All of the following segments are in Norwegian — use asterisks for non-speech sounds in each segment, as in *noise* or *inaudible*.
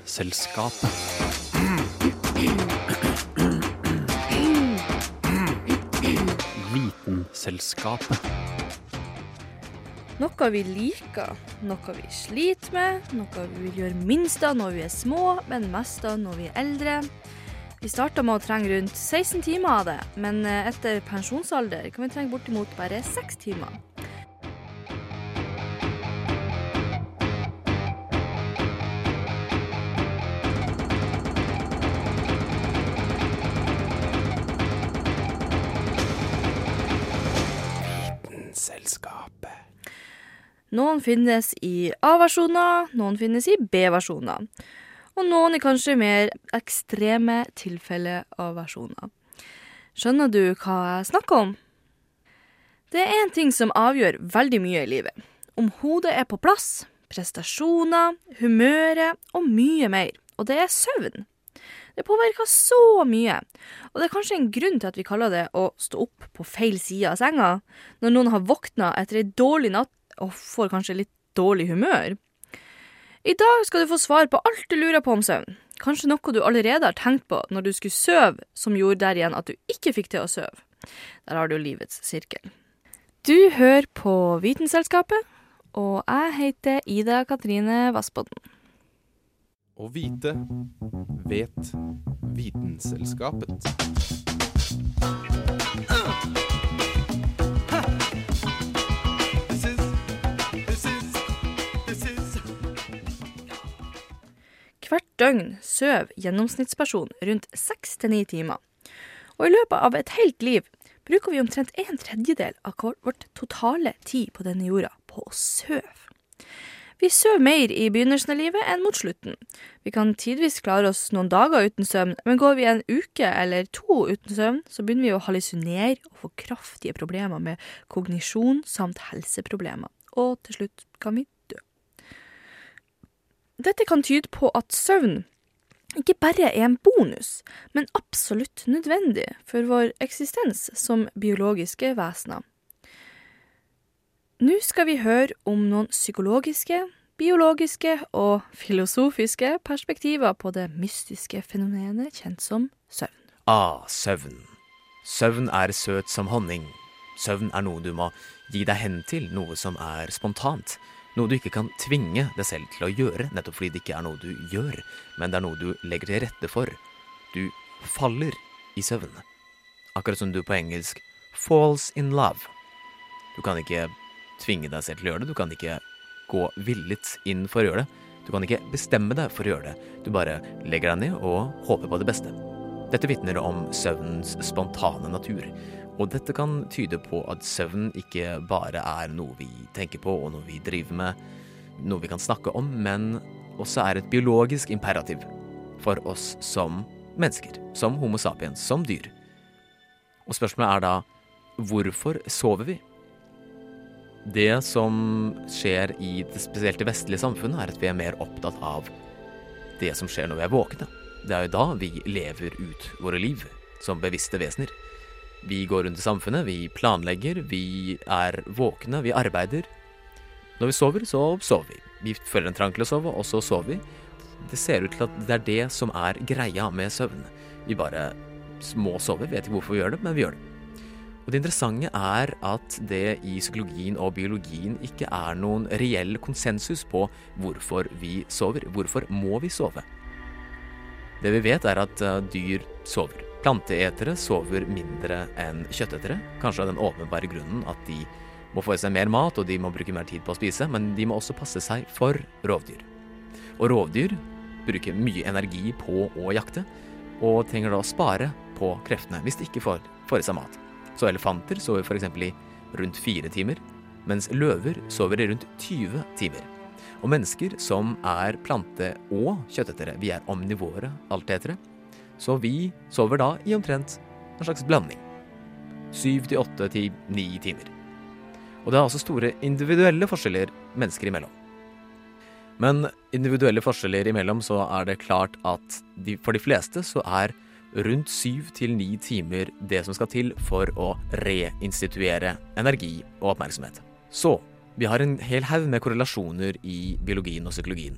Vitenselskapet. Vitenselskapet. Noe vi liker, noe vi sliter med, noe vi vil gjøre minst av når vi er små, men mest av når vi er eldre. Vi starta med å trenge rundt 16 timer av det, men eh, etter pensjonsalder kan vi trenge bortimot bare 6 timer. Noen finnes i A-versjoner, noen finnes i B-versjoner. Og noen i kanskje mer ekstreme tilfeller av versjoner. Skjønner du hva jeg snakker om? Det er én ting som avgjør veldig mye i livet. Om hodet er på plass, prestasjoner, humøret og mye mer. Og det er søvn. Det påvirker så mye, og det er kanskje en grunn til at vi kaller det å stå opp på feil side av senga, når noen har våkna etter ei dårlig natt og får kanskje litt dårlig humør. I dag skal du få svar på alt du lurer på om søvn. Kanskje noe du allerede har tenkt på når du skulle sove, som gjorde der igjen at du ikke fikk til å sove. Der har du livets sirkel. Du hører på Vitenselskapet, og jeg heter Ida Katrine Vassbotn. Å vite vet Vitenselskapet. Hvert døgn sover gjennomsnittsperson rundt seks til ni timer. Og i løpet av et helt liv bruker vi omtrent en tredjedel av vårt totale tid på denne jorda på å sove. Vi sover mer i begynnelsen av livet enn mot slutten. Vi kan tidvis klare oss noen dager uten søvn, men går vi en uke eller to uten søvn, så begynner vi å hallusinere og få kraftige problemer med kognisjon samt helseproblemer. Og til slutt kan vi. Dette kan tyde på at søvn ikke bare er en bonus, men absolutt nødvendig for vår eksistens som biologiske vesener. Nå skal vi høre om noen psykologiske, biologiske og filosofiske perspektiver på det mystiske fenomenet kjent som søvn. Ah, søvn. Søvn er søt som honning. Søvn er noe du må gi deg hen til, noe som er spontant. Noe du ikke kan tvinge deg selv til å gjøre, nettopp fordi det ikke er noe du gjør, men det er noe du legger til rette for. Du faller i søvn. Akkurat som du på engelsk falls in love. Du kan ikke tvinge deg selv til å gjøre det, du kan ikke gå villet inn for å gjøre det. Du kan ikke bestemme deg for å gjøre det, du bare legger deg ned og håper på det beste. Dette vitner om søvnens spontane natur, og dette kan tyde på at søvn ikke bare er noe vi tenker på og noe vi driver med, noe vi kan snakke om, men også er et biologisk imperativ for oss som mennesker, som Homo sapiens, som dyr. Og spørsmålet er da hvorfor sover vi? Det som skjer i det spesielt vestlige samfunnet, er at vi er mer opptatt av det som skjer når vi er våkne. Det er jo da vi lever ut våre liv som bevisste vesener. Vi går rundt i samfunnet, vi planlegger, vi er våkne, vi arbeider. Når vi sover, så sover vi. Vi føler en trang til å sove, og så sover vi. Det ser ut til at det er det som er greia med søvn. Vi bare må sove, vet ikke hvorfor vi gjør det, men vi gjør det. Og det interessante er at det i psykologien og biologien ikke er noen reell konsensus på hvorfor vi sover. Hvorfor må vi sove? Det vi vet, er at eh, dyr sover. Planteetere sover mindre enn kjøttetere. Kanskje av den åpenbare grunnen at de må få i seg mer mat, og de må bruke mer tid på å spise, men de må også passe seg for rovdyr. Og rovdyr bruker mye energi på å jakte, og trenger da å spare på kreftene hvis de ikke får, får i seg mat. Så elefanter sover f.eks. i rundt fire timer, mens løver sover i rundt 20 timer. Og mennesker som er plante- og kjøttetere, vi er omnivore altetere, så vi sover da i omtrent en slags blanding. Syv til åtte til ni timer. Og det er altså store individuelle forskjeller mennesker imellom. Men individuelle forskjeller imellom så er det klart at de, for de fleste så er rundt syv til ni timer det som skal til for å reinstituere energi og oppmerksomhet. Så vi har en hel haug med korrelasjoner i biologien og psykologien.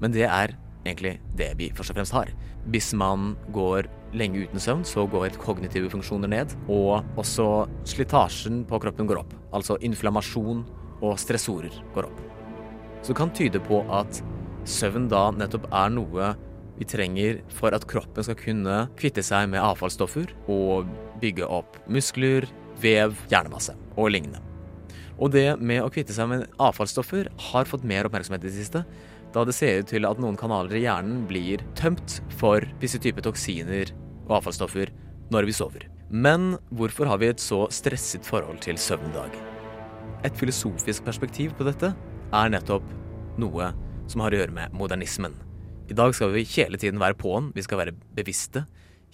Men det er egentlig det vi først og fremst har. Hvis man går lenge uten søvn, så går kognitive funksjoner ned, og også slitasjen på kroppen går opp. Altså inflammasjon og stressorer går opp. Så det kan tyde på at søvn da nettopp er noe vi trenger for at kroppen skal kunne kvitte seg med avfallsstoffer og bygge opp muskler, vev, hjernemasse og lignende. Og det med å kvitte seg med avfallsstoffer har fått mer oppmerksomhet i det siste, da det ser ut til at noen kanaler i hjernen blir tømt for visse typer toksiner og avfallsstoffer når vi sover. Men hvorfor har vi et så stresset forhold til søvn i dag? Et filosofisk perspektiv på dette er nettopp noe som har å gjøre med modernismen. I dag skal vi hele tiden være på'n, vi skal være bevisste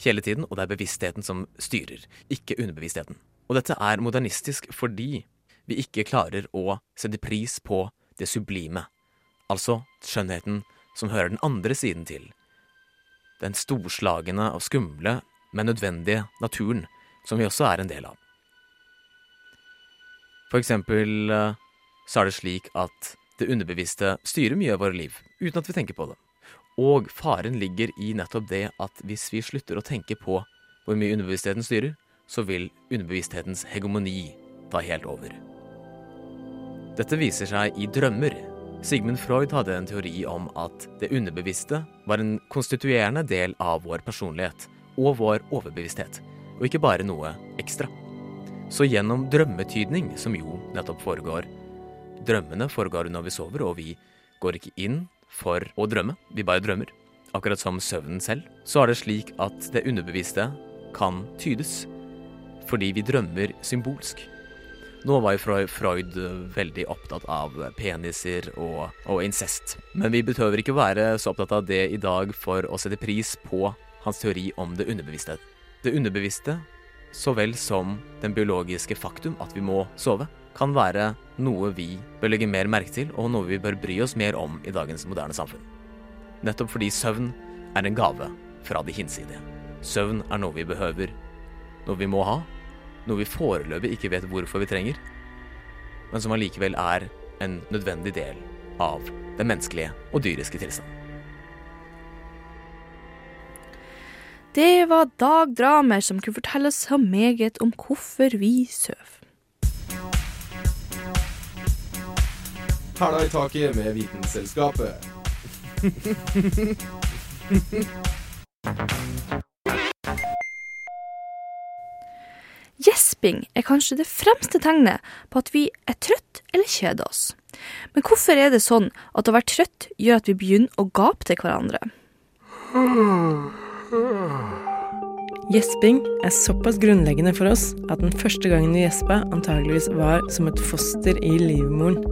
hele tiden, og det er bevisstheten som styrer, ikke underbevisstheten. Og dette er modernistisk fordi vi ikke klarer å sette pris på det sublime, altså skjønnheten som hører den andre siden til. Den storslagne og skumle, men nødvendige naturen, som vi også er en del av. For eksempel eh, så er det slik at det underbevisste styrer mye av våre liv, uten at vi tenker på det. Og faren ligger i nettopp det at hvis vi slutter å tenke på hvor mye underbevisstheten styrer, så vil underbevissthetens hegemoni ta helt over. Dette viser seg i drømmer. Sigmund Freud hadde en teori om at det underbevisste var en konstituerende del av vår personlighet og vår overbevissthet, og ikke bare noe ekstra. Så gjennom drømmetydning, som jo nettopp foregår Drømmene foregår når vi sover, og vi går ikke inn for å drømme, vi bare drømmer. Akkurat som søvnen selv. Så er det slik at det underbevisste kan tydes, fordi vi drømmer symbolsk. Nå var jo Freud veldig opptatt av peniser og, og incest. Men vi behøver ikke være så opptatt av det i dag for å sette pris på hans teori om det underbevisste. Det underbevisste, så vel som den biologiske faktum at vi må sove, kan være noe vi bør legge mer merke til, og noe vi bør bry oss mer om i dagens moderne samfunn. Nettopp fordi søvn er en gave fra de hinsidige. Søvn er noe vi behøver, noe vi må ha, noe vi foreløpig ikke vet hvorfor vi trenger, men som allikevel er en nødvendig del av den menneskelige og dyriske tilstanden. Det var Dag Dramer som kunne fortelle oss så meget om hvorfor vi sover. Hæla i taket med Vitenselskapet. *laughs* Gjesping er kanskje det fremste tegnet på at vi er trøtt eller kjeder oss. Men hvorfor er det sånn at å være trøtt gjør at vi begynner å gape til hverandre? Gjesping er såpass grunnleggende for oss at den første gangen vi gjespa, antageligvis var som et foster i livmoren.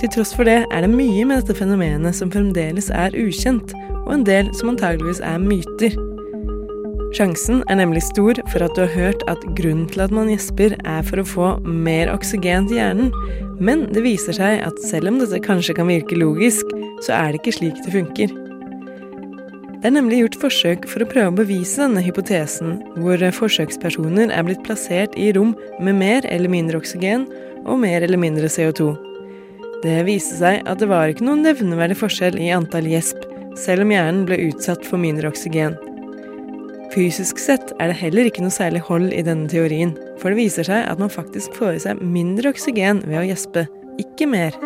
Til tross for det er det mye med dette fenomenet som fremdeles er ukjent, og en del som antageligvis er myter. Sjansen er nemlig stor for at du har hørt at grunnen til at man gjesper, er for å få mer oksygen til hjernen, men det viser seg at selv om dette kanskje kan virke logisk, så er det ikke slik det funker. Det er nemlig gjort forsøk for å prøve å bevise denne hypotesen, hvor forsøkspersoner er blitt plassert i rom med mer eller mindre oksygen og mer eller mindre CO2. Det viste seg at det var ikke noen nevneverdig forskjell i antall gjesp, selv om hjernen ble utsatt for mindre oksygen. Fysisk sett er det heller ikke noe særlig hold i denne teorien, for det viser seg at man faktisk får i seg mindre oksygen ved å gjespe, ikke mer.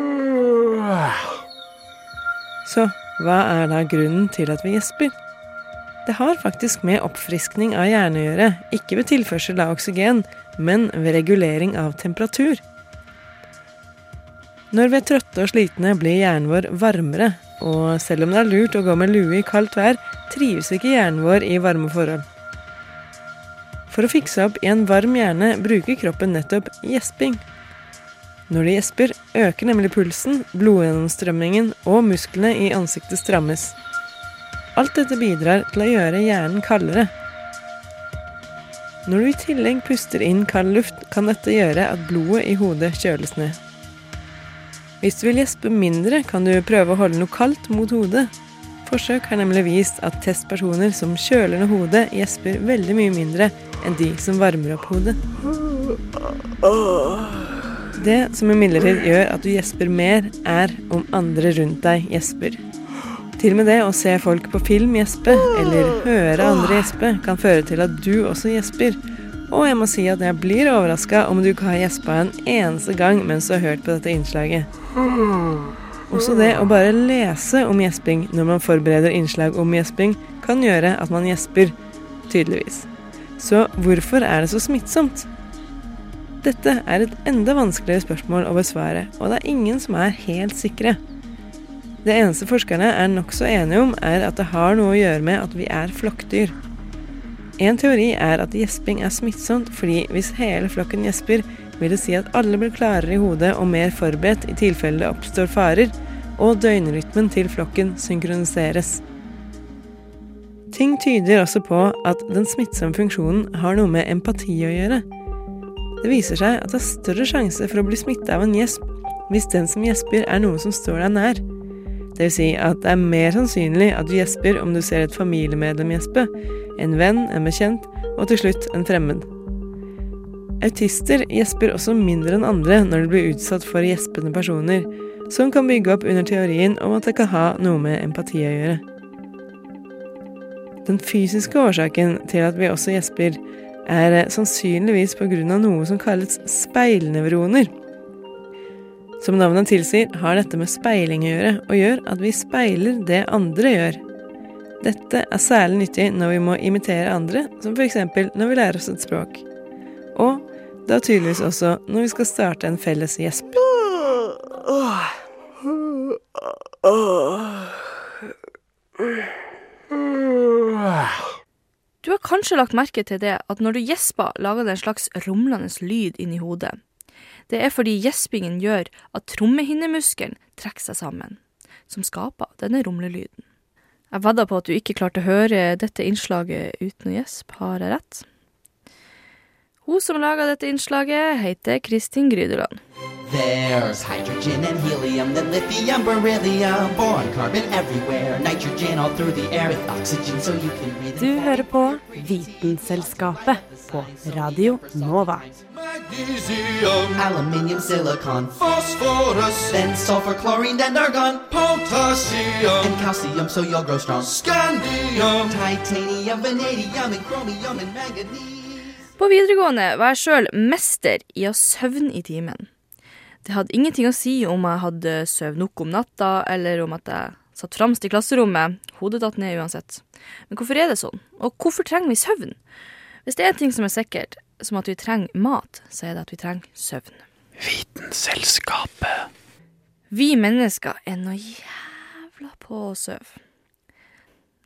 Så hva er da grunnen til at vi gjesper? Det har faktisk med oppfriskning av hjernen å gjøre, ikke ved tilførsel av oksygen, men ved regulering av temperatur. Når vi er trøtte og slitne, blir hjernen vår varmere, og selv om det er lurt å gå med lue i kaldt vær, trives ikke hjernen vår i varme forhold. For å fikse opp i en varm hjerne bruker kroppen nettopp gjesping. Når det gjesper, øker nemlig pulsen, blodgjennomstrømmingen og musklene i ansiktet strammes. Alt dette bidrar til å gjøre hjernen kaldere. Når du i tillegg puster inn kald luft, kan dette gjøre at blodet i hodet kjøles ned. Hvis du vil gjespe mindre, kan du prøve å holde noe kaldt mot hodet. Forsøk har nemlig vist at testpersoner som kjøler ned hodet, gjesper veldig mye mindre enn de som varmer opp hodet. Det som imidlertid gjør at du gjesper mer, er om andre rundt deg gjesper. Til og med det å se folk på film gjespe, eller høre andre gjespe, kan føre til at du også gjesper. Og jeg må si at jeg blir overraska om du ikke har gjespa en eneste gang mens du har hørt på dette innslaget. Også det å bare lese om gjesping når man forbereder innslag om gjesping, kan gjøre at man gjesper, tydeligvis. Så hvorfor er det så smittsomt? Dette er et enda vanskeligere spørsmål å besvare, og det er ingen som er helt sikre. Det eneste forskerne er nokså enige om, er at det har noe å gjøre med at vi er flokkdyr. En teori er at gjesping er smittsomt, fordi hvis hele flokken gjesper, vil det si at alle blir klarere i hodet og mer forberedt i tilfelle det oppstår farer, og døgnrytmen til flokken synkroniseres. Ting tyder også på at den smittsomme funksjonen har noe med empati å gjøre. Det viser seg at det er større sjanse for å bli smitta av en gjesp hvis den som gjesper er noe som står deg nær. Det vil si at det er mer sannsynlig at du gjesper om du ser et familiemedlem gjespe, en venn, en bekjent, og til slutt en fremmed. Autister gjesper også mindre enn andre når de blir utsatt for gjespende personer, som kan bygge opp under teorien om at det kan ha noe med empati å gjøre. Den fysiske årsaken til at vi også gjesper, er sannsynligvis pga. noe som kalles speilnevroner. Som navnet tilsier, har dette med speiling å gjøre, og gjør at vi speiler det andre gjør. Dette er særlig nyttig når vi må imitere andre, som f.eks. når vi lærer oss et språk. Og da tydeligvis også når vi skal starte en felles gjesp. Du har kanskje lagt merke til det at når du gjesper, lager det en slags rumlende lyd inni hodet. Det er fordi gjespingen gjør at trommehinnemuskelen trekker seg sammen, som skaper denne rumlelyden. Jeg vedder på at du ikke klarte å høre dette innslaget uten å gjespe, har jeg rett? Hun som laga dette innslaget, heter Kristin Grydeland. There's hydrogen and helium, then lithium, beryllium, boron, carbon everywhere, nitrogen all through the air with oxygen so you can breathe. Du hører på Vitenselskapet på Radio Nova. Magnesium, Aluminium, silicon, phosphorus, then sulfur, chlorine, then argon, potassium, and calcium so you'll grow strong. scandium, Titanium, vanadium, and chromium, and manganese. På videregående var jeg sjøl mester i å søvne i timen. Det hadde ingenting å si om jeg hadde sovet nok om natta, eller om at jeg satt fremst i klasserommet. Hodet datt ned uansett. Men hvorfor er det sånn? Og hvorfor trenger vi søvn? Hvis det er en ting som er sikkert, som at vi trenger mat, så er det at vi trenger søvn. Vitenselskapet. Vi mennesker er noe jævla på å sove.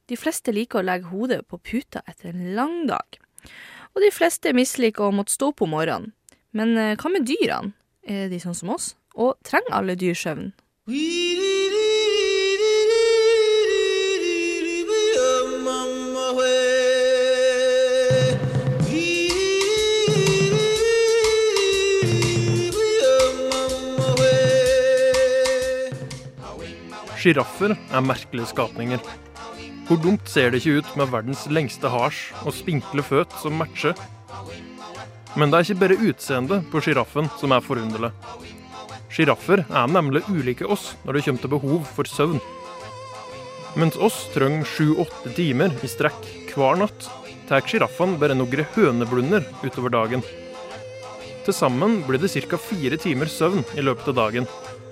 De fleste liker å legge hodet på puta etter en lang dag. Og de fleste misliker å måtte stå opp om morgenen. Men eh, hva med dyrene? Er de sånn som oss? Og trenger alle dyr søvn? Sjiraffer er merkelige skapninger. Hvor dumt ser det ikke ut med verdens lengste hasj og spinkle føt som matcher? Men det er ikke bare utseendet på sjiraffen som er forunderlig. Sjiraffer er nemlig ulike oss når det kommer til behov for søvn. Mens oss trenger sju-åtte timer i strekk hver natt, tar sjiraffene bare noen høneblunder utover dagen. Til sammen blir det ca. fire timer søvn i løpet av dagen,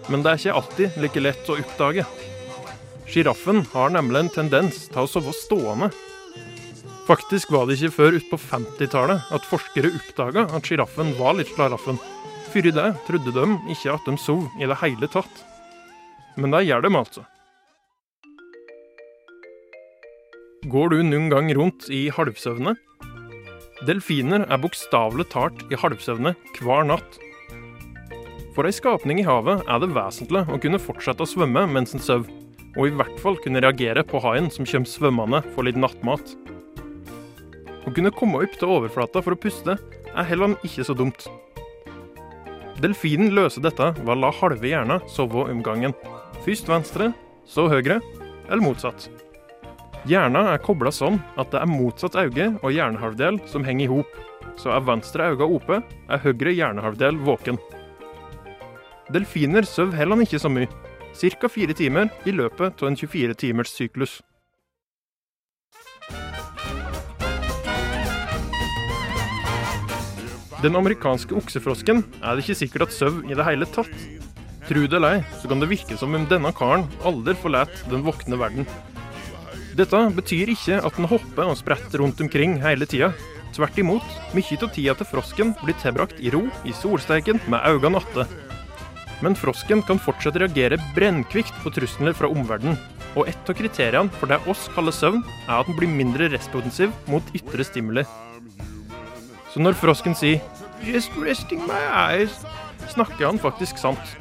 men det er ikke alltid like lett å oppdage. Sjiraffen har nemlig en tendens til å sove stående. Faktisk var det ikke før utpå 50-tallet at forskere oppdaga at sjiraffen var litt slaraffen. Før det trodde de ikke at de sov i det hele tatt. Men det gjør de altså. Går du noen gang rundt i halvsøvne? Delfiner er bokstavelig talt i halvsøvne hver natt. For ei skapning i havet er det vesentlig å kunne fortsette å svømme mens en sover, og i hvert fall kunne reagere på haien som kommer svømmende for litt nattmat. Å kunne komme opp til overflata for å puste er heller ikke så dumt. Delfinen løser dette ved å la halve hjerna sove om gangen. Først venstre, så høyre, eller motsatt. Hjerna er kobla sånn at det er motsatt øye og hjernehalvdel som henger i hop. Så er venstre øye oppe, er høyre hjernehalvdel våken. Delfiner sover heller ikke så mye. ca. fire timer i løpet av en 24 timers syklus. Den amerikanske oksefrosken er det ikke sikkert at søv i det hele tatt. Tru det eller ei, så kan det virke som om denne karen aldri forlater den våkne verden. Dette betyr ikke at den hopper og spretter rundt omkring hele tida. Tvert imot, mye av tida til frosken blir tilbrakt i ro i solsteiken med øynene atte. Men frosken kan fortsatt reagere brennkvikt på trusler fra omverdenen. Og et av kriteriene for det oss kaller søvn, er at den blir mindre responsiv mot ytre stimuli. Så når frosken sier 'just resting my eyes', snakker han faktisk sant.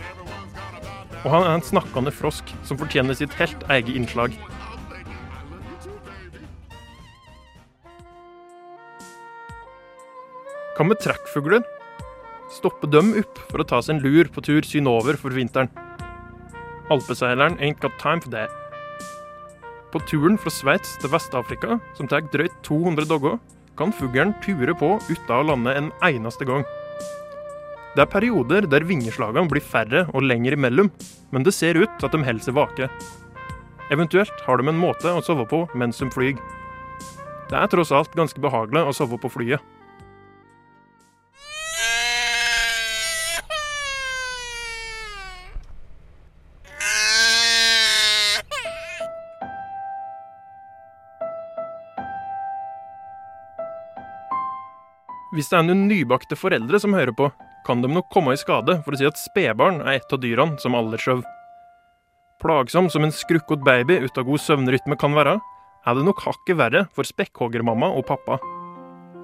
Og han er en snakkende frosk som fortjener sitt helt eget innslag. Hva med trekkfugler? Stopper dem opp for å ta seg en lur på tur synover for vinteren? Alpeseileren ain't got time for that. På turen fra Sveits til Vest-Afrika, som tar drøyt 200 dager, kan fuglen ture på uten å lande en eneste gang. Det er perioder der vingeslagene blir færre og lenger imellom, men det ser ut til at de holder seg vake. Eventuelt har de en måte å sove på mens de flyr. Det er tross alt ganske behagelig å sove på flyet. Hvis det er noen nybakte foreldre som hører på, kan de nok komme i skade for å si at spedbarn er et av dyrene som sover. Plagsom som en skrukkete baby ut av god søvnrytme kan være, er det nok hakket verre for spekkhoggermamma og pappa.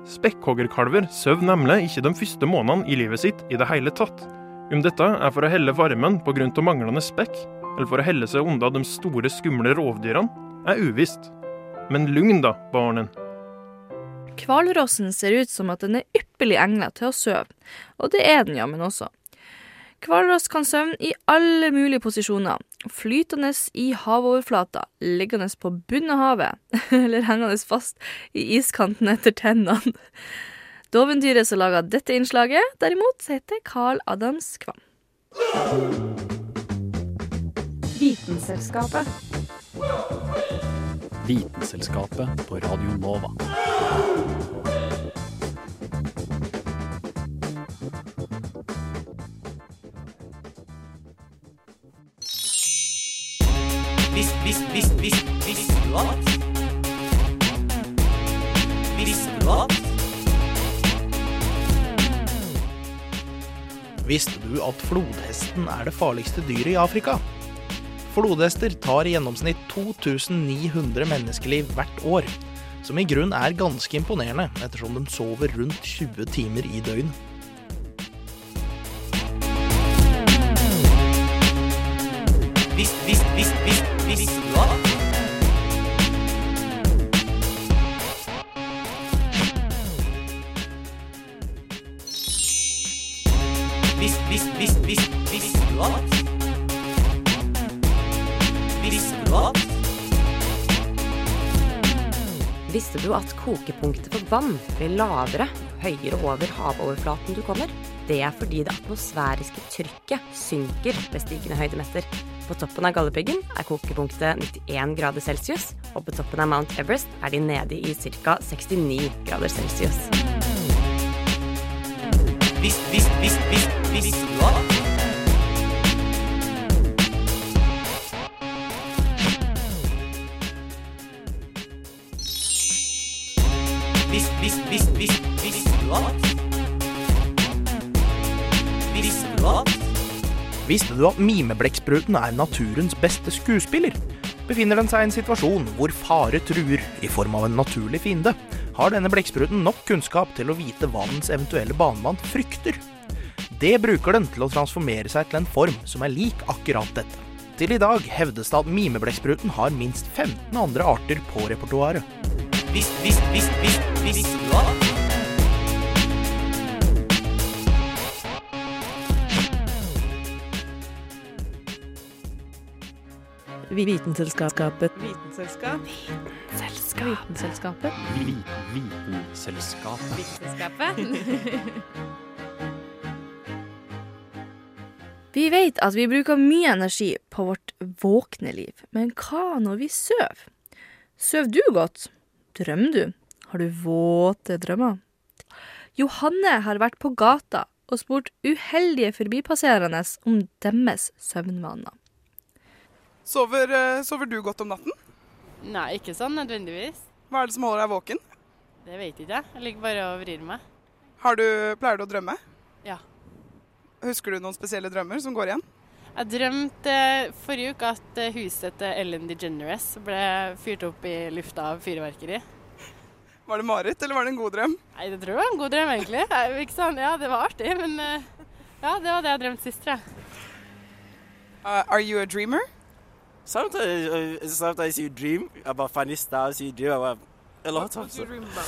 Spekkhoggerkalver sover nemlig ikke de første månedene i livet sitt i det hele tatt. Om dette er for å helle varmen pga. manglende spekk, eller for å helle seg unna de store, skumle rovdyrene, er uvisst. Men lugn da, barnen. Hvalrossen ser ut som at den er ypperlig egnet til å sove, og det er den jammen også. Hvalross kan søvne i alle mulige posisjoner, flytende i havoverflata, liggende på bunnen av havet, *laughs* eller hengende fast i iskanten etter tennene. Dovendyret som laga dette innslaget, derimot, heter Carl Adams Kvam. Vitenselskapet. Vitenselskapet på Radio Nova. Visst, visst, visst, visst, visste du at? Visste du at? Visste du at flodhesten er det farligste dyret i Afrika? Flodhester tar i gjennomsnitt 2900 menneskeliv hvert år, som i grunn er ganske imponerende, ettersom de sover rundt 20 timer i døgnet. Visst, visst, visst, visst, visst, du Du at kokepunktet for vann blir lavere høyere over havoverflaten du kommer? Det er fordi det atmosfæriske trykket synker ved stigende høydemeter. På toppen av Galdhøpiggen er kokepunktet 91 grader celsius, og på toppen av Mount Everest er de nede i ca. 69 grader celsius. Visst, visst, visst, visst, visst? Visst, Visste du at mimeblekkspruten er naturens beste skuespiller? Befinner den seg i en situasjon hvor fare truer i form av en naturlig fiende, har denne blekkspruten nok kunnskap til å vite hva dens eventuelle banemann frykter. Det bruker den til å transformere seg til en form som er lik akkurat dette. Til i dag hevdes det at mimeblekkspruten har minst 15 andre arter på repertoaret. Visst, visst, visst, visst, visst, du Vitenselskapet. Vitenselskap. Vitenselskapet. Vi- Vitenselskapet. Vitenskapet. *laughs* Vi vet at vi bruker mye energi på vårt våkne liv, men hva når vi sover? Sover du godt? Drømmer du? Har du våte drømmer? Johanne har vært på gata og spurt uheldige forbipasserende om deres søvnvaner. Sover, eh, sover du godt om natten? Nei, ikke sånn nødvendigvis. Hva er det som holder deg våken? Det vet ikke jeg. Jeg ligger bare og vrir meg. Har du, pleier du å drømme? Ja. Husker du noen spesielle drømmer som går igjen? Jeg drømte eh, forrige uke at eh, huset til Ellen DeGeneres ble fyrt opp i lufta av fyrverkeri. Var det mareritt, eller var det en god drøm? Nei, det tror jeg var en god drøm, egentlig. *laughs* Ikke sånn, ja, det var artig, men ja, det var det jeg drømte sist, tror jeg. Uh, are you a dreamer? Sometimes, uh, sometimes you dream about funny stuff. You dream about a lot of What do you dream about?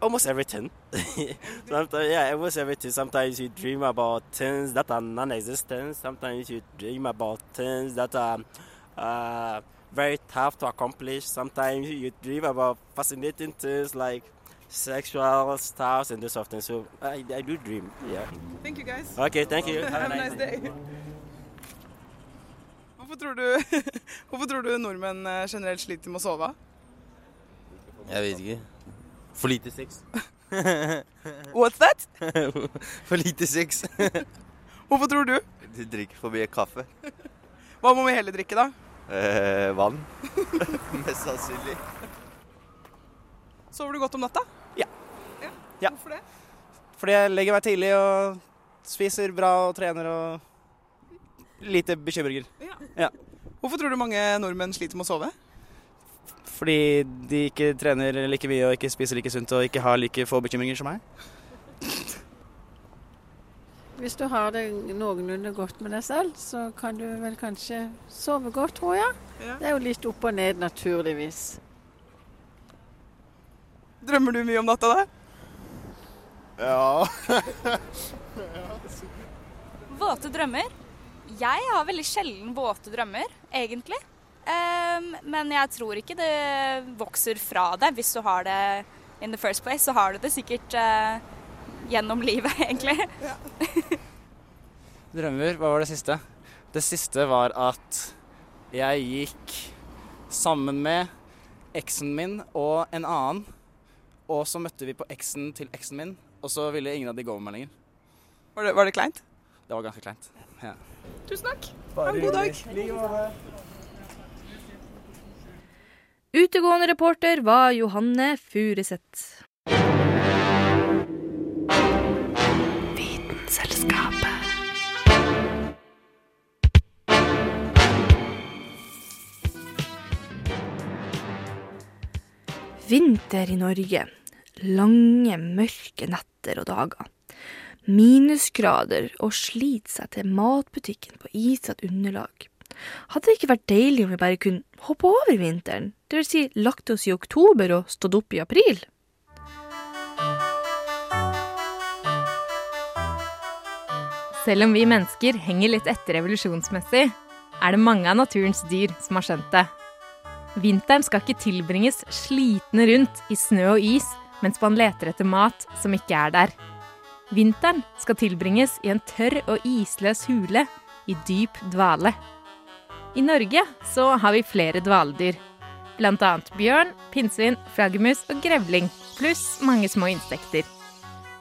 almost everything. *laughs* sometimes, yeah, almost everything. Sometimes you dream about things that are non-existent. Sometimes you dream about things that are uh, very tough to accomplish. Sometimes you dream about fascinating things like sexual stuff and this sort of thing. So I, I do dream. Yeah. Thank you, guys. Okay, thank you. *laughs* Have a nice day. Hvorfor tror, du, *laughs* hvorfor tror du nordmenn eh, generelt sliter med å sove? Jeg vet ikke. For lite sex. *laughs* What's that? *laughs* For lite sex. Hvorfor tror du? De drikker for mye kaffe. Hva må vi heller drikke, da? Eh, vann. Mest sannsynlig. Sover du godt om natta? Ja. ja. Ja. Hvorfor det? Fordi jeg legger meg tidlig og spiser bra og trener og lite bekymringer. Ja. Hvorfor tror du mange nordmenn sliter med å sove? Fordi de ikke trener like mye og ikke spiser like sunt og ikke har like få bekymringer som meg. Hvis du har det noenlunde godt med deg selv, så kan du vel kanskje sove godt, tror jeg. Ja. Det er jo litt opp og ned, naturligvis. Drømmer du mye om natta, da? Ja. Våte drømmer? Jeg har veldig sjelden våte drømmer, egentlig. Ehm, men jeg tror ikke det vokser fra deg. Hvis du har det in the first place, så har du det sikkert eh, gjennom livet, *laughs* egentlig. Drømmer, hva var det siste? Det siste var at jeg gikk sammen med eksen min og en annen. Og så møtte vi på eksen til eksen min, og så ville ingen av de gå med meg lenger. Var det, var det kleint? Det var ganske kleint. Ja. Tusen takk. Ha en god dag. Utegående reporter var Johanne. Vitenselskapet. Vinter i Norge. Lange, mørke netter og dager. Minusgrader og sliter seg til matbutikken på isete underlag. Hadde det ikke vært deilig om vi bare kunne hoppe over vinteren, det vil si lagt oss i oktober og stått opp i april? Selv om vi mennesker henger litt etter evolusjonsmessig, er det mange av naturens dyr som har skjønt det. Vinteren skal ikke tilbringes slitne rundt i snø og is mens man leter etter mat som ikke er der. Vinteren skal tilbringes i en tørr og isløs hule i dyp dvale. I Norge så har vi flere dvaledyr. Blant annet bjørn, pinnsvin, flaggermus og grevling, pluss mange små insekter.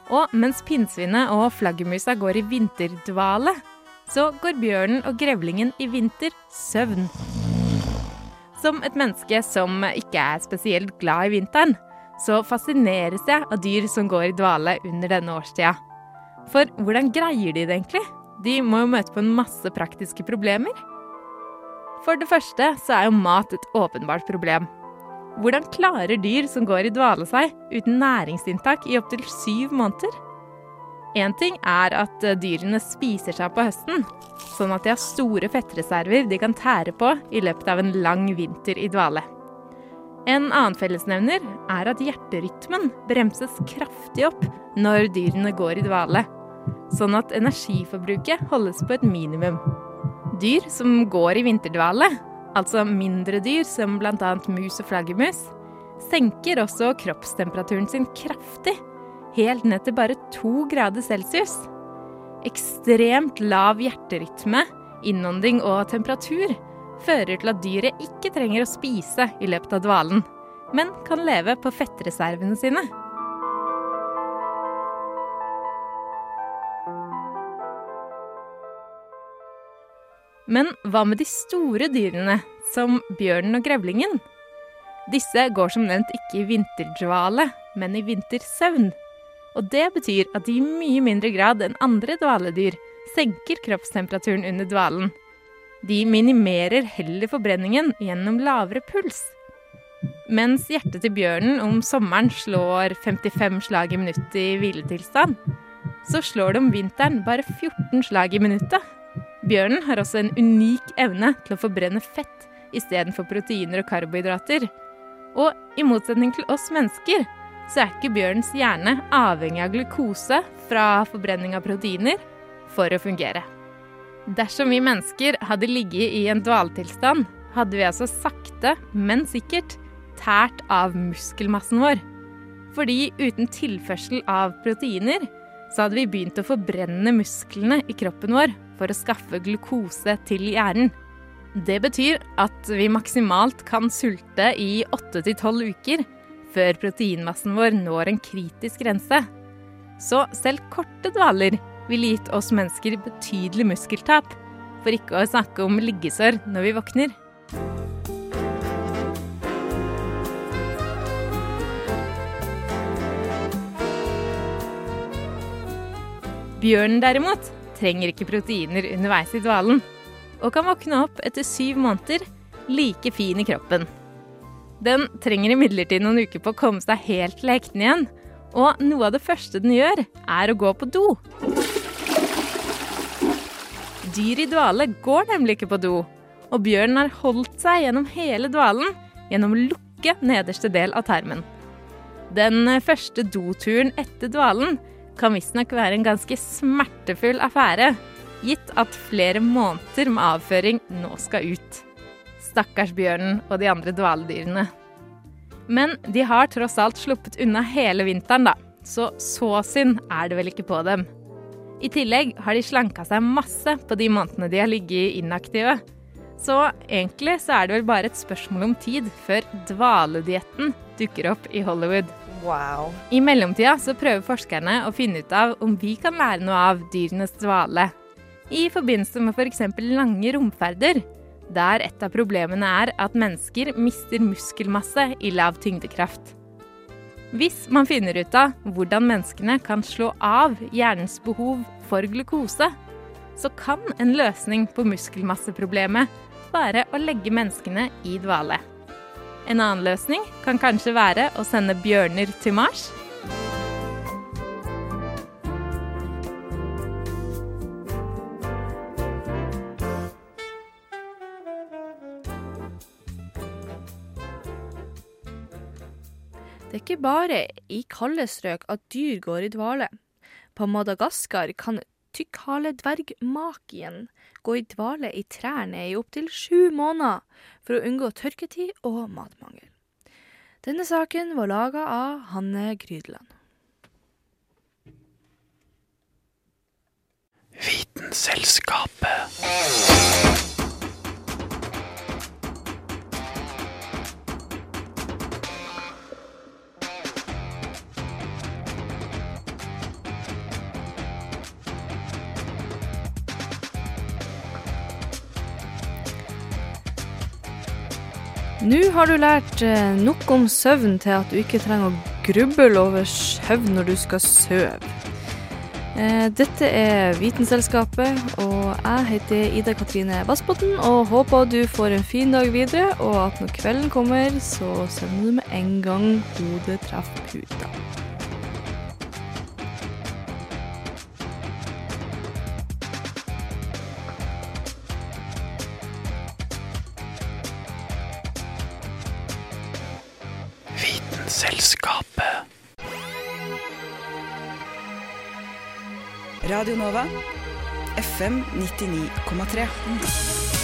Og mens pinnsvinet og flaggermusa går i vinterdvale, så går bjørnen og grevlingen i vintersøvn. Som et menneske som ikke er spesielt glad i vinteren, så fascineres jeg av dyr som går i dvale under denne årstida. For hvordan greier de det egentlig? De må jo møte på en masse praktiske problemer. For det første så er jo mat et åpenbart problem. Hvordan klarer dyr som går i dvale seg uten næringsinntak i opptil syv måneder? Én ting er at dyrene spiser seg på høsten, sånn at de har store fettreserver de kan tære på i løpet av en lang vinter i dvale. En annen fellesnevner er at hjerterytmen bremses kraftig opp når dyrene går i dvale, sånn at energiforbruket holdes på et minimum. Dyr som går i vinterdvale, altså mindre dyr som bl.a. mus og flaggermus, senker også kroppstemperaturen sin kraftig, helt ned til bare to grader celsius. Ekstremt lav hjerterytme, innånding og temperatur fører til at dyret ikke trenger å spise i løpet av dvalen, men kan leve på fettreservene sine. Men hva med de store dyrene, som bjørnen og grevlingen? Disse går som nevnt ikke i vinterdvale, men i vintersøvn. Og det betyr at de i mye mindre grad enn andre dvaledyr senker kroppstemperaturen under dvalen. De minimerer heller forbrenningen gjennom lavere puls. Mens hjertet til bjørnen om sommeren slår 55 slag i minuttet i hviletilstand, så slår det om vinteren bare 14 slag i minuttet. Bjørnen har også en unik evne til å forbrenne fett istedenfor proteiner og karbohydrater. Og i motsetning til oss mennesker, så er ikke bjørnens hjerne avhengig av glukose fra forbrenning av proteiner for å fungere. Dersom vi mennesker hadde ligget i en dvaletilstand, hadde vi altså sakte, men sikkert tært av muskelmassen vår. Fordi uten tilførsel av proteiner, så hadde vi begynt å forbrenne musklene i kroppen vår for å skaffe glukose til hjernen. Det betyr at vi maksimalt kan sulte i 8-12 uker før proteinmassen vår når en kritisk grense. Så selv korte dvaler ville gitt oss mennesker betydelig muskeltap, for ikke å snakke om liggesår når vi våkner. Bjørnen derimot trenger ikke proteiner underveis i dvalen, og kan våkne opp etter syv måneder like fin i kroppen. Den trenger imidlertid noen uker på å komme seg helt til hektene igjen, og noe av det første den gjør, er å gå på do. Dyr i dvale går nemlig ikke på do, og bjørnen har holdt seg gjennom hele dvalen gjennom å lukke nederste del av tarmen. Den første doturen etter dvalen kan visstnok være en ganske smertefull affære, gitt at flere måneder med avføring nå skal ut. Stakkars bjørnen og de andre dvaledyrene. Men de har tross alt sluppet unna hele vinteren, da, så så synd er det vel ikke på dem. I tillegg har de slanka seg masse på de månedene de har ligget inaktive. Så egentlig så er det vel bare et spørsmål om tid før dvaledietten dukker opp i Hollywood. Wow. I mellomtida så prøver forskerne å finne ut av om vi kan lære noe av dyrenes dvale. I forbindelse med f.eks. For lange romferder, der et av problemene er at mennesker mister muskelmasse i lav tyngdekraft. Hvis man finner ut av hvordan menneskene kan slå av hjernens behov for glukose, så kan en løsning på muskelmasseproblemet være å legge menneskene i dvale. En annen løsning kan kanskje være å sende bjørner til Mars. Ikke bare i kalde strøk at dyr går i dvale. På Madagaskar kan tykkhaledvergmakien gå i dvale i trærne i opptil sju måneder for å unngå tørketid og matmangel. Denne saken var laga av Hanne Grydeland. Vitenselskapet. Nå har du lært eh, nok om søvn til at du ikke trenger å gruble over søvn når du skal sove. Eh, Dette er Vitenselskapet, og jeg heter Ida Katrine Vassbotn og håper du får en fin dag videre, og at når kvelden kommer, så søvner du med en gang hodet treffer puta. Radio Nova, FM 99,3.